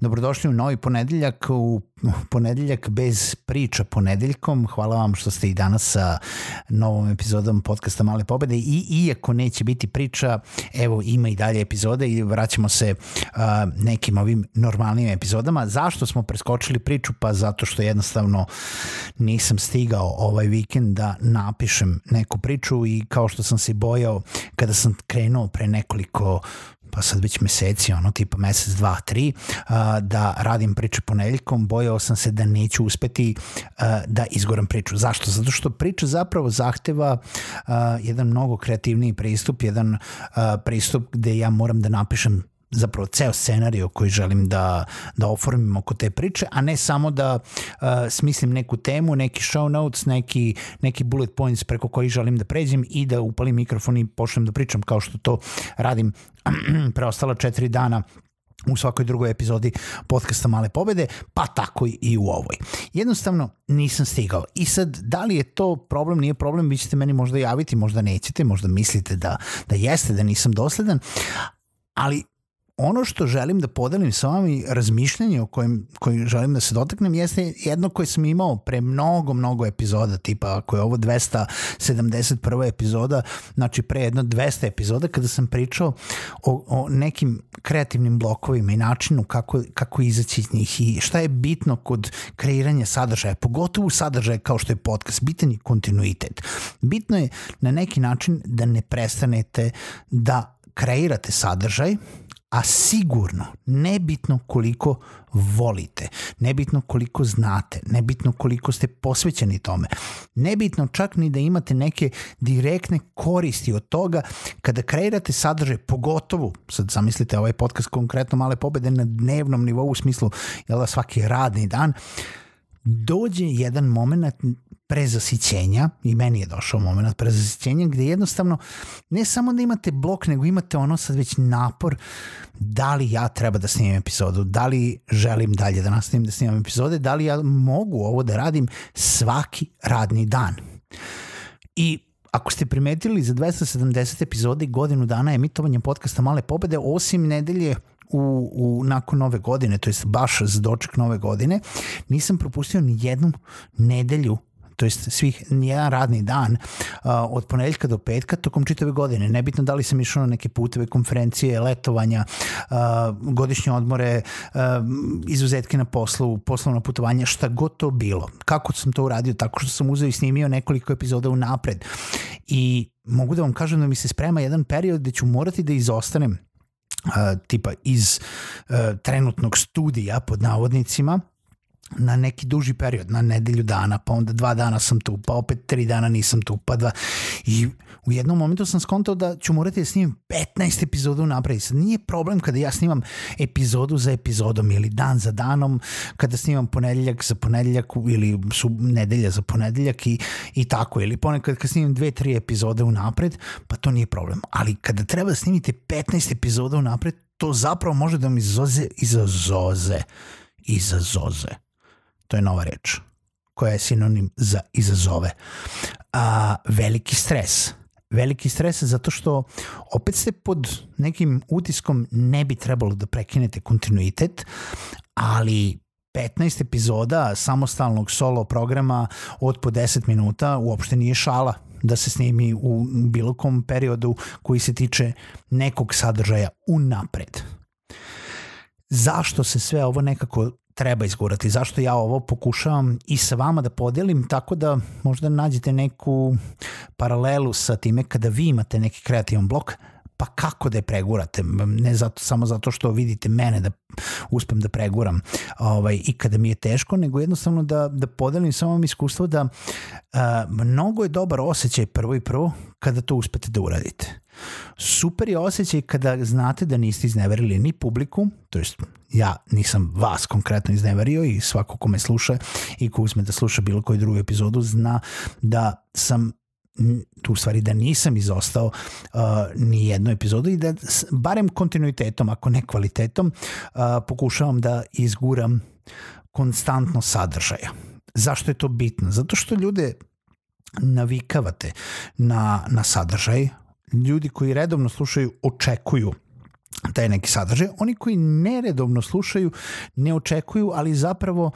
Dobrodošli u novi ponedeljak, u ponedeljak bez priča ponedeljkom. Hvala vam što ste i danas sa novom epizodom podcasta Male pobede i iako neće biti priča, evo ima i dalje epizode i vraćamo se uh, nekim ovim normalnim epizodama. Zašto smo preskočili priču? Pa zato što jednostavno nisam stigao ovaj vikend da napišem neku priču i kao što sam se bojao kada sam krenuo pre nekoliko pa sad već meseci, ono tipa mesec, dva, tri, da radim priče ponedeljkom, bojao sam se da neću uspeti da izgoram priču. Zašto? Zato što priča zapravo zahteva jedan mnogo kreativniji pristup, jedan pristup gde ja moram da napišem zapravo ceo scenariju koji želim da, da oformim oko te priče, a ne samo da uh, smislim neku temu, neki show notes, neki, neki bullet points preko koji želim da pređem i da upalim mikrofon i počnem da pričam kao što to radim preostala četiri dana u svakoj drugoj epizodi podcasta Male pobede, pa tako i u ovoj. Jednostavno nisam stigao. I sad, da li je to problem, nije problem, vi ćete meni možda javiti, možda nećete, možda mislite da, da jeste, da nisam dosledan, ali ono što želim da podelim sa vama i razmišljanje o kojem, koji želim da se dotaknem jeste jedno koje sam imao pre mnogo, mnogo epizoda, tipa ako je ovo 271. epizoda, znači pre jedno 200 epizoda kada sam pričao o, o nekim kreativnim blokovima i načinu kako, kako izaći iz njih i šta je bitno kod kreiranja sadržaja, pogotovo sadržaja kao što je podcast, bitan je kontinuitet. Bitno je na neki način da ne prestanete da kreirate sadržaj, a sigurno, nebitno koliko volite, nebitno koliko znate, nebitno koliko ste posvećeni tome, nebitno čak ni da imate neke direktne koristi od toga kada kreirate sadržaj, pogotovo, sad zamislite ovaj podcast konkretno male pobede na dnevnom nivou u smislu jel da svaki radni dan, dođe jedan moment prezasićenja i meni je došao moment prezasićenja gde jednostavno ne samo da imate blok nego imate ono sad već napor da li ja treba da snimam epizodu, da li želim dalje da nastavim da snimam epizode, da li ja mogu ovo da radim svaki radni dan. I Ako ste primetili za 270 epizode godinu dana emitovanja podcasta Male pobede, osim nedelje u, u, nakon nove godine, to jest baš za doček nove godine, nisam propustio ni jednu nedelju to jest svih nijedan radni dan uh, od ponedeljka do petka tokom čitave godine. Nebitno da li sam išao na neke puteve, konferencije, letovanja, uh, godišnje odmore, uh, izuzetke na poslu, poslovno putovanje, šta god to bilo. Kako sam to uradio? Tako što sam uzeo i snimio nekoliko epizoda u napred. I mogu da vam kažem da mi se sprema jedan period gde ću morati da izostanem uh, tipa iz uh, trenutnog studija pod navodnicima na neki duži period, na nedelju dana, pa onda dva dana sam tu, pa opet tri dana nisam tu, pa dva. I u jednom momentu sam skontao da ću morati da snimam 15 epizoda unapred. Sad nije problem kada ja snimam epizodu za epizodom ili dan za danom, kada snimam ponedeljak za ponedeljak ili su nedelja za ponedeljak i, i tako. Ili ponekad kad snimam dve, tri epizode unapred, pa to nije problem. Ali kada treba da snimite 15 epizoda unapred, to zapravo može da mi zoze iza zoze. To je nova reč koja je sinonim za izazove. A, veliki stres. Veliki stres zato što opet ste pod nekim utiskom ne bi trebalo da prekinete kontinuitet, ali 15 epizoda samostalnog solo programa od po 10 minuta uopšte nije šala da se snimi u bilo kom periodu koji se tiče nekog sadržaja unapred. Zašto se sve ovo nekako treba izgurati, zašto ja ovo pokušavam i sa vama da podelim tako da možda nađete neku paralelu sa time kada vi imate neki kreativan blok, pa kako da je pregurate, ne zato, samo zato što vidite mene da uspem da preguram ovaj, i kada mi je teško, nego jednostavno da, da podelim samo vam iskustvo da a, mnogo je dobar osjećaj prvo i prvo kada to uspete da uradite. Super je osjećaj kada znate da niste izneverili ni publiku, to jest ja nisam vas konkretno izneverio i svako ko me sluša i ko uzme da sluša bilo koju drugu epizodu zna da sam tu stvari da nisam izostao uh, ni jednu epizodu i da barem kontinuitetom, ako ne kvalitetom, uh, pokušavam da izguram konstantno sadržaja. Zašto je to bitno? Zato što ljude navikavate na, na sadržaj, ljudi koji redovno slušaju očekuju taj neki sadržaj, oni koji neredovno slušaju ne očekuju, ali zapravo uh,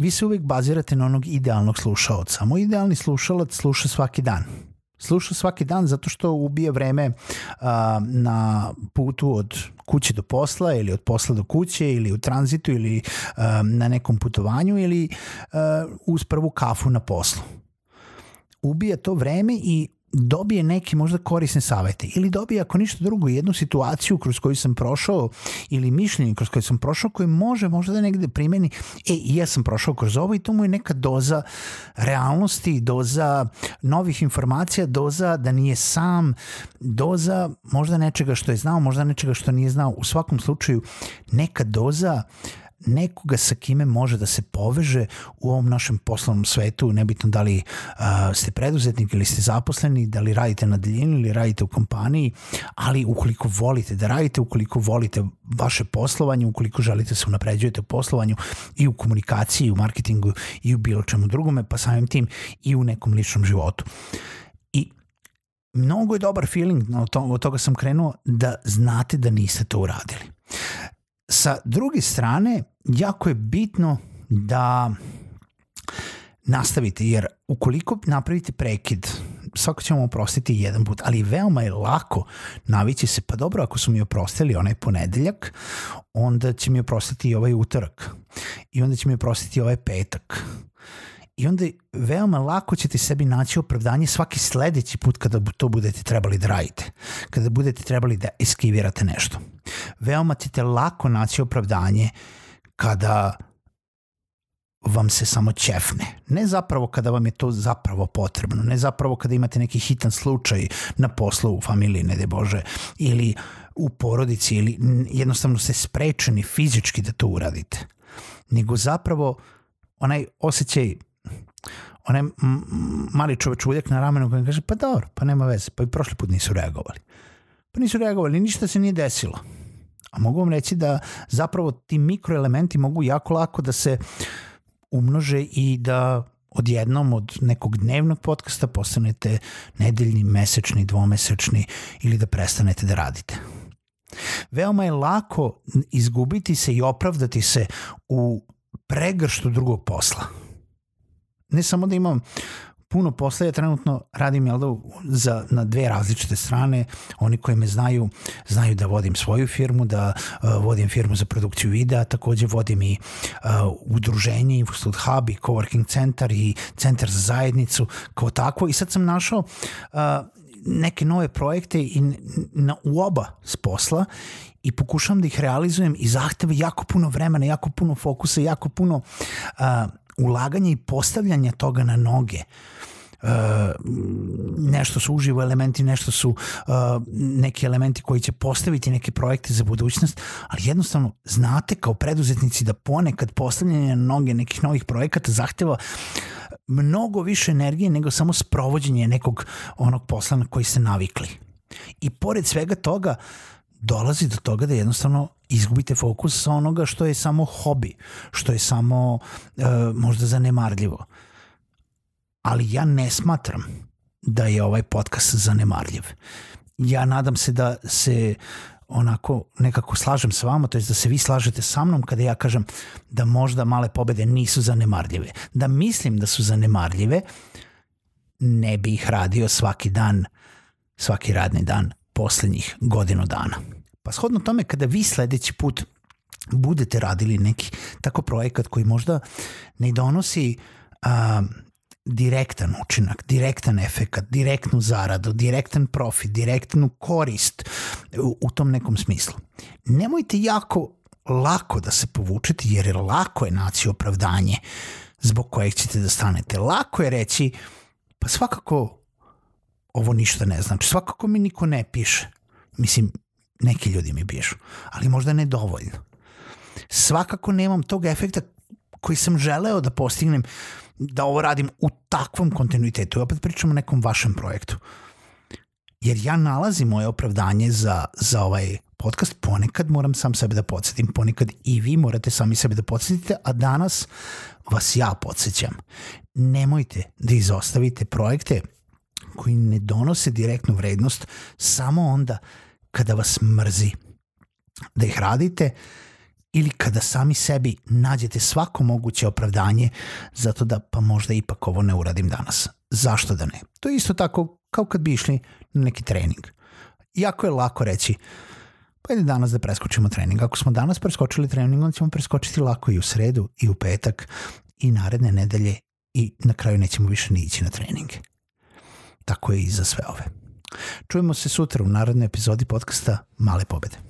vi se uvek bazirate na onog idealnog slušaoca. Moj idealni slušalac sluša svaki dan. Sluša svaki dan zato što ubije vreme a, na putu od kuće do posla ili od posla do kuće ili u tranzitu ili a, na nekom putovanju ili a, uz prvu kafu na poslu. Ubija to vreme i dobije neki možda korisne savete ili dobije ako ništa drugo jednu situaciju kroz koju sam prošao ili mišljenje kroz koju sam prošao koje može možda da negde primeni e i ja sam prošao kroz ovo i to mu je neka doza realnosti, doza novih informacija, doza da nije sam, doza možda nečega što je znao, možda nečega što nije znao. U svakom slučaju neka doza nekoga sa kime može da se poveže u ovom našem poslovnom svetu, nebitno da li uh, ste preduzetnik ili ste zaposleni, da li radite na daljinu ili radite u kompaniji, ali ukoliko volite da radite, ukoliko volite vaše poslovanje, ukoliko želite da se unapređujete u poslovanju i u komunikaciji, i u marketingu i u bilo čemu drugome, pa samim tim i u nekom ličnom životu. I mnogo je dobar feeling, od toga sam krenuo, da znate da niste to uradili. Sa druge strane, jako je bitno da nastavite, jer ukoliko napravite prekid, svako ćemo oprostiti jedan put, ali veoma je lako navići se, pa dobro, ako su mi oprostili onaj ponedeljak, onda će mi oprostiti i ovaj utorak. I onda će mi oprostiti i ovaj petak. I onda veoma lako ćete sebi naći opravdanje svaki sledeći put kada to budete trebali da radite. Kada budete trebali da eskivirate nešto. Veoma ćete lako naći opravdanje kada vam se samo ćefne. Ne zapravo kada vam je to zapravo potrebno, ne zapravo kada imate neki hitan slučaj na poslu u familiji, ne de Bože, ili u porodici, ili jednostavno ste sprečeni fizički da to uradite. Nego zapravo onaj osjećaj onaj mali čovečuljak na ramenu koji kaže pa dobro, pa nema veze, pa i prošli put nisu reagovali. Pa nisu reagovali, ništa se nije desilo. A mogu vam reći da zapravo ti mikroelementi mogu jako lako da se umnože i da odjednom od nekog dnevnog podcasta postanete nedeljni, mesečni, dvomesečni ili da prestanete da radite. Veoma je lako izgubiti se i opravdati se u pregrštu drugog posla ne samo da imam puno posla, ja trenutno radim jel da, za, na dve različite strane. Oni koji me znaju, znaju da vodim svoju firmu, da uh, vodim firmu za produkciju videa, takođe vodim i uh, udruženje Infostud Hub i Coworking centar i centar za zajednicu kao takvo. I sad sam našao uh, neke nove projekte i na, u oba s posla i pokušavam da ih realizujem i zahteva jako puno vremena, jako puno fokusa, jako puno uh, ulaganje i postavljanje toga na noge. Uh, nešto su uživo elementi, nešto su uh, neki elementi koji će postaviti neke projekte za budućnost, ali jednostavno znate kao preduzetnici da ponekad postavljanje na noge nekih novih projekata zahteva mnogo više energije nego samo sprovođenje nekog onog posla na koji ste navikli. I pored svega toga, dolazi do toga da jednostavno izgubite fokus sa onoga što je samo hobi, što je samo e, možda zanemarljivo. Ali ja ne smatram da je ovaj podcast zanemarljiv. Ja nadam se da se onako nekako slažem sa vama, to je da se vi slažete sa mnom kada ja kažem da možda male pobede nisu zanemarljive. Da mislim da su zanemarljive, ne bi ih radio svaki dan, svaki radni dan poslednjih godinu dana. Pa shodno tome kada vi sledeći put budete radili neki tako projekat koji možda ne donosi a, direktan učinak, direktan efekat, direktnu zaradu, direktan profit, direktnu korist u, u tom nekom smislu. Nemojte jako lako da se povučete jer lako je naći opravdanje zbog kojeg ćete da stanete. Lako je reći pa svakako ovo ništa ne znači, svakako mi niko ne piše. Mislim, neki ljudi mi pišu, ali možda ne dovoljno. Svakako nemam tog efekta koji sam želeo da postignem da ovo radim u takvom kontinuitetu. I opet pričam o nekom vašem projektu. Jer ja nalazim moje opravdanje za, za ovaj podcast, ponekad moram sam sebe da podsjetim, ponekad i vi morate sami sebe da podsjetite, a danas vas ja podsjećam. Nemojte da izostavite projekte koji ne donose direktnu vrednost samo onda kada vas mrzi. Da ih radite ili kada sami sebi nađete svako moguće opravdanje zato da pa možda ipak ovo ne uradim danas. Zašto da ne? To je isto tako kao kad bi išli na neki trening. Jako je lako reći pa ide danas da preskočimo trening. Ako smo danas preskočili trening, onda ćemo preskočiti lako i u sredu i u petak i naredne nedelje i na kraju nećemo više ni ići na trening. Tako je i za sve ove. Čujemo se sutra u narodnoj epizodi podcasta Male pobede.